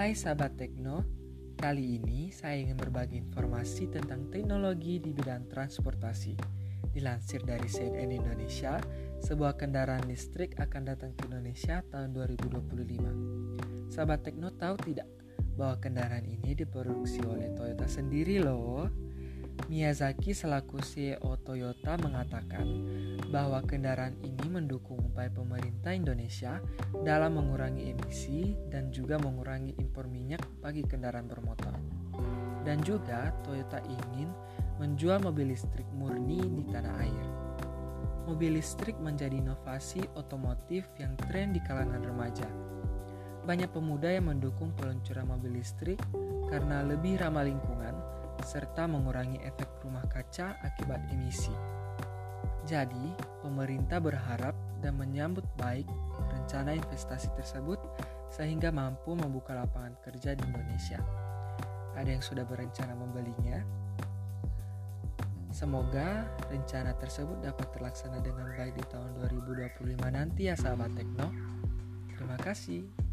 Hai sahabat Tekno, kali ini saya ingin berbagi informasi tentang teknologi di bidang transportasi. Dilansir dari CNN Indonesia, sebuah kendaraan listrik akan datang ke Indonesia tahun 2025. Sahabat Tekno tahu tidak bahwa kendaraan ini diproduksi oleh Toyota sendiri loh? Miyazaki selaku CEO Toyota mengatakan bahwa kendaraan ini mendukung upaya pemerintah Indonesia dalam mengurangi emisi dan juga mengurangi impor minyak bagi kendaraan bermotor. Dan juga Toyota ingin menjual mobil listrik murni di tanah air. Mobil listrik menjadi inovasi otomotif yang tren di kalangan remaja. Banyak pemuda yang mendukung peluncuran mobil listrik karena lebih ramah lingkungan serta mengurangi efek rumah kaca akibat emisi. Jadi, pemerintah berharap dan menyambut baik rencana investasi tersebut sehingga mampu membuka lapangan kerja di Indonesia. Ada yang sudah berencana membelinya? Semoga rencana tersebut dapat terlaksana dengan baik di tahun 2025 nanti ya sahabat Tekno. Terima kasih.